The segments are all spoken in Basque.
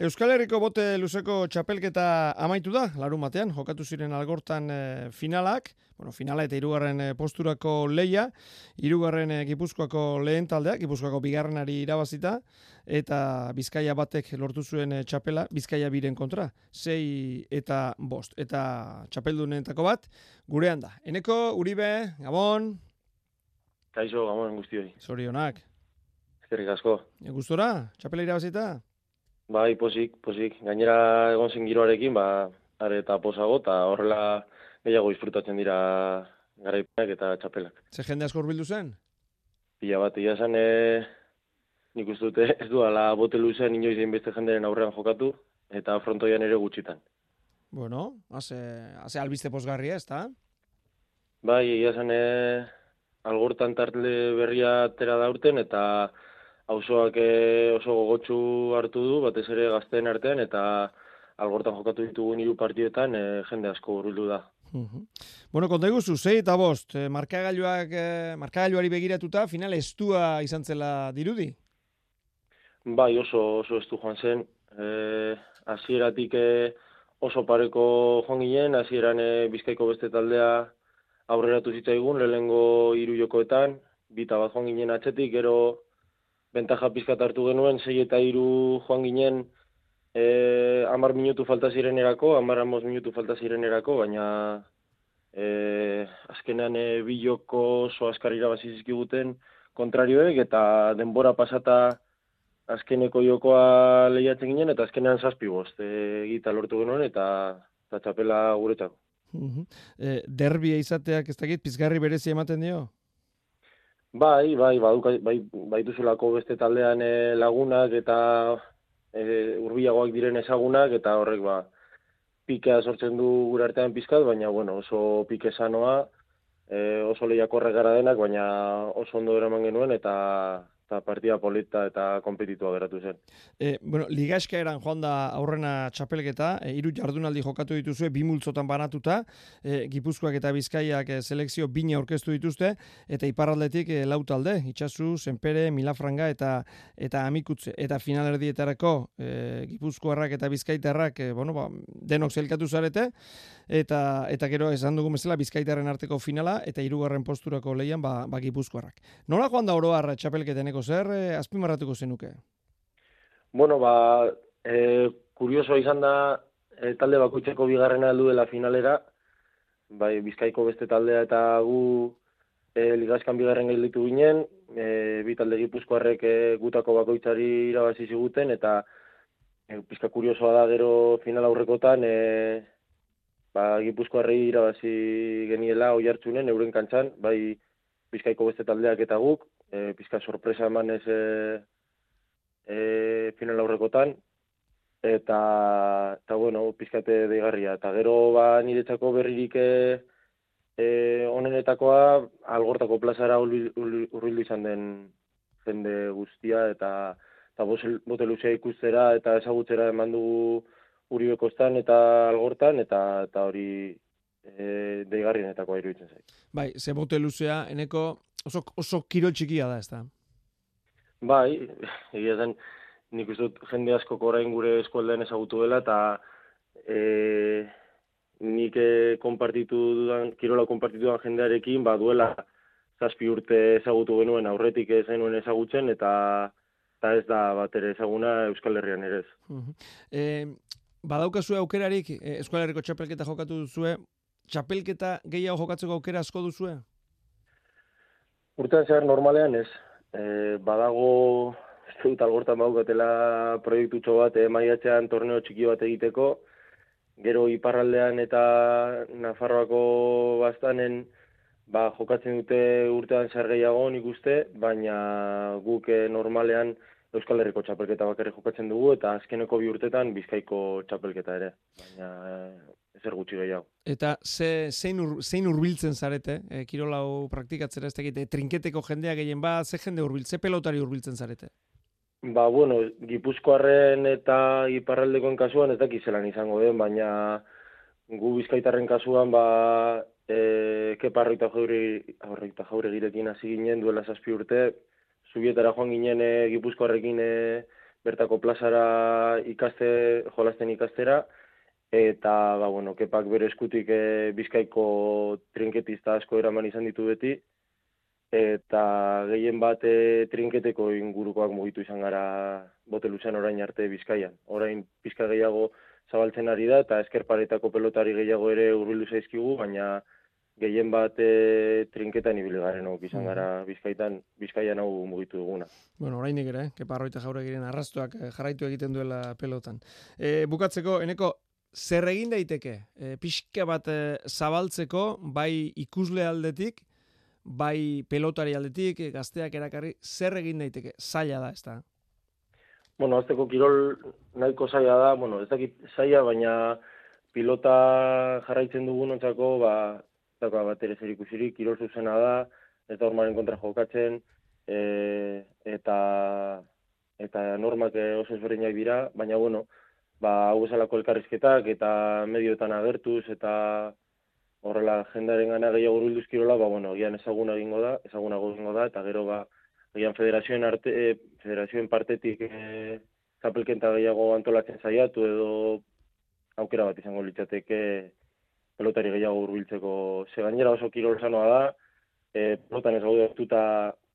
Euskal Herriko bote luzeko txapelketa amaitu da, larun batean, jokatu ziren algortan eh, finalak, bueno, finala eta irugarren eh, posturako leia, irugarren e, gipuzkoako lehen taldea, gipuzkoako bigarrenari irabazita, eta bizkaia batek lortu zuen txapela, bizkaia biren kontra, sei eta bost, eta txapeldunentako bat, gurean da. Eneko, Uribe, Gabon? Kaixo, Gabon, guztioi. Zorionak. Ezkerrik asko. E, gustora, txapela irabazita? Bai, posik, posik. Gainera egon zen giroarekin, ba, are eta posago, eta horrela gehiago disfrutatzen dira garaipenak eta txapelak. Ze jende asko urbildu zen? Pila bat, ia zen, e, nik uste dute, ez du, ala bote luzen inoiz egin beste jenderen aurrean jokatu, eta frontoian ere gutxitan. Bueno, haze, haze albiste posgarria, ez da? Bai, ia zen, e, algortan tartle berria tera daurten, eta auzoak eh, oso gogotsu hartu du, batez ere gazteen artean, eta algortan jokatu ditugun hiru partietan e, jende asko urbildu da. Bueno, konta iguzu, zei eta bost, e, markagailuak, markagailuari begiratuta, final estua izan zela dirudi? Bai, oso, oso estu joan zen. E, azieratik oso pareko joan ginen, azieran e, bizkaiko beste taldea aurreratu zitzaigun, lehengo hiru jokoetan, bita bat joan ginen atxetik, gero bentaja pizkat hartu genuen, sei eta iru joan ginen, e, amar minutu falta ziren erako, amar amos minutu falta ziren erako, baina e, azkenean e, biloko oso askar irabazizkiguten kontrarioek, eta denbora pasata azkeneko jokoa lehiatzen ginen, eta azkenean zazpi bost, e, gita lortu genuen, eta, eta txapela guretzako. E, derbia izateak ez dakit, pizgarri berezi ematen dio? Bai, bai, bai, bai, bai beste taldean e, lagunak eta e, urbiagoak diren ezagunak eta horrek ba, pikea sortzen du gure artean pizkat, baina bueno, oso pike sanoa, e, oso lehiakorre gara denak, baina oso ondo eraman genuen eta eta partida polita eta kompetitua geratu zen. E, bueno, ligaska eran joan da aurrena txapelketa, e, iru jardunaldi jokatu dituzue, bi multzotan banatuta, e, Gipuzkoak eta Bizkaiak e, selekzio bine aurkeztu dituzte, eta iparraldetik e, lau talde, itxasu, senpere, milafranga eta eta amikutze, eta finalerdietarako e, Gipuzkoarrak eta Bizkaitarrak, e, bueno, ba, denok zelkatu zarete, eta eta gero esan dugu mesela Bizkaitarren arteko finala, eta hirugarren posturako leian ba, ba Gipuzkoarrak. Nola joan da oroar txapelketeneko zer eh, azpimarratuko zenuke? Bueno, ba, e, kurioso izan da e, talde bakoitzeko bigarrena heldu dela finalera, bai, bizkaiko beste taldea eta gu e, ligazkan bigarren gelditu ginen, e, bi talde gipuzkoarrek e, gutako bakoitzari irabazi ziguten, eta e, pizka kuriosoa da gero final aurrekotan, e, ba, gipuzkoarri irabazi geniela oi hartzunen, euren kantzan, bai, bizkaiko beste taldeak eta guk, e, pizka sorpresa eman ez e, e, final aurrekotan, eta, eta bueno, pizkate deigarria. Eta gero ba, niretzako berririk e, e, onenetakoa algortako plazara urbildu izan den jende guztia, eta, eta bote luzea ikustera eta ezagutzera eman dugu Uribekostan eta algortan, eta, eta hori e, deigarrienetako iruditzen zait. Bai, ze bote luzea, eneko oso, oso kirol txikia da, ez da? Bai, egia zen, nik uste dut jende asko orain gure eskualdean ezagutu dela, eta e, nik e, konpartitu dudan, kirola konpartitu dudan jendearekin, ba, duela zazpi urte ezagutu genuen aurretik ez genuen ezagutzen, eta eta ez da bat ere ezaguna Euskal Herrian ere ez. Uh -huh. badaukazue aukerarik, e, Euskal Herriko txapelketa jokatu duzue, txapelketa gehiago jokatzeko aukera asko duzue? Urtean zehar normalean ez. E, badago, ez dut algortan baukatela proiektu bat, e, maiatzean torneo txiki bat egiteko, gero iparraldean eta Nafarroako bastanen ba, jokatzen dute urtean zer gehiago nik uste, baina guk e, normalean Euskal Herriko txapelketa bakarri jokatzen dugu, eta azkeneko bi urtetan Bizkaiko txapelketa ere. Baina ezer gutxi gehiago. Eta ze, zein, ur, zein urbiltzen zarete, e, kirolau praktikatzera ez tegite, trinketeko jendea gehien ba, ze jende urbil, ze pelotari urbiltzen zarete? Ba, bueno, gipuzkoarren eta iparraldekoen kasuan ez dakiz zelan izango den, baina gu bizkaitarren kasuan, ba, e, keparro eta jaure, eta jaure girekin hasi ginen duela zazpi urte, zubietara joan ginen e, gipuzkoarrekin e, bertako plazara ikaste, jolasten ikastera, eta, ba, bueno, kepak bere eskutik e, bizkaiko trinketista asko eraman izan ditu beti, eta gehien bat e, trinketeko ingurukoak mugitu izan gara bote orain arte bizkaian. Orain pizka gehiago zabaltzen ari da, eta eskerparetako pelotari gehiago ere urbildu zaizkigu, baina gehien bat e, trinketan ibili garen izan gara mm. bizkaitan, bizkaian hau mugitu duguna. Bueno, orainik ere, eh? kepa arroita jaure giren arrastuak jarraitu egiten duela pelotan. E, bukatzeko, eneko, zer egin daiteke? E, pixka bat e, zabaltzeko, bai ikusle aldetik, bai pelotari aldetik, gazteak erakarri, zer egin daiteke? Zaila da, ez da? Bueno, azteko kirol nahiko zaila da, bueno, ez dakit zaila, baina pilota jarraitzen dugun ontzako, ba, dauka bat ere zer ikusirik, kirol zuzena da, ez da hormaren kontra jokatzen, e, eta eta normak oso ezberdinak dira, baina bueno, ba, hau esalako elkarrizketak eta medioetan agertuz eta horrela jendaren gana gehiago urulduz kirola, ba, bueno, gian ezaguna egingo da, ezaguna egingo da, eta gero ba, gian federazioen, arte, e, federazioen partetik e, zapelkenta gehiago antolatzen zaiatu edo aukera bat izango litzateke pelotari gehiago hurbiltzeko. Ze gainera oso kirol sanoa da, e, pelotan ez gaude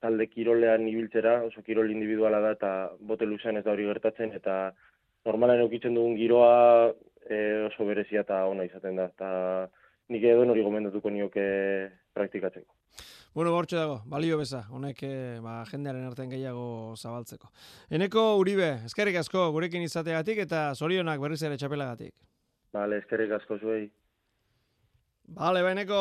talde kirolean ibiltzera, oso kirol individuala da eta bote luzean ez da hori gertatzen eta normalan eukitzen dugun giroa e, oso berezia eta ona izaten da eta nik edo hori gomendatuko nioke praktikatzeko. Bueno, bortxe dago, balio beza, honek eh, ba, jendearen artean gehiago zabaltzeko. Eneko Uribe, eskerrik asko gurekin izateagatik eta zorionak berriz ere txapelagatik. Vale, eskerrik asko zuei. Vale, Beneco.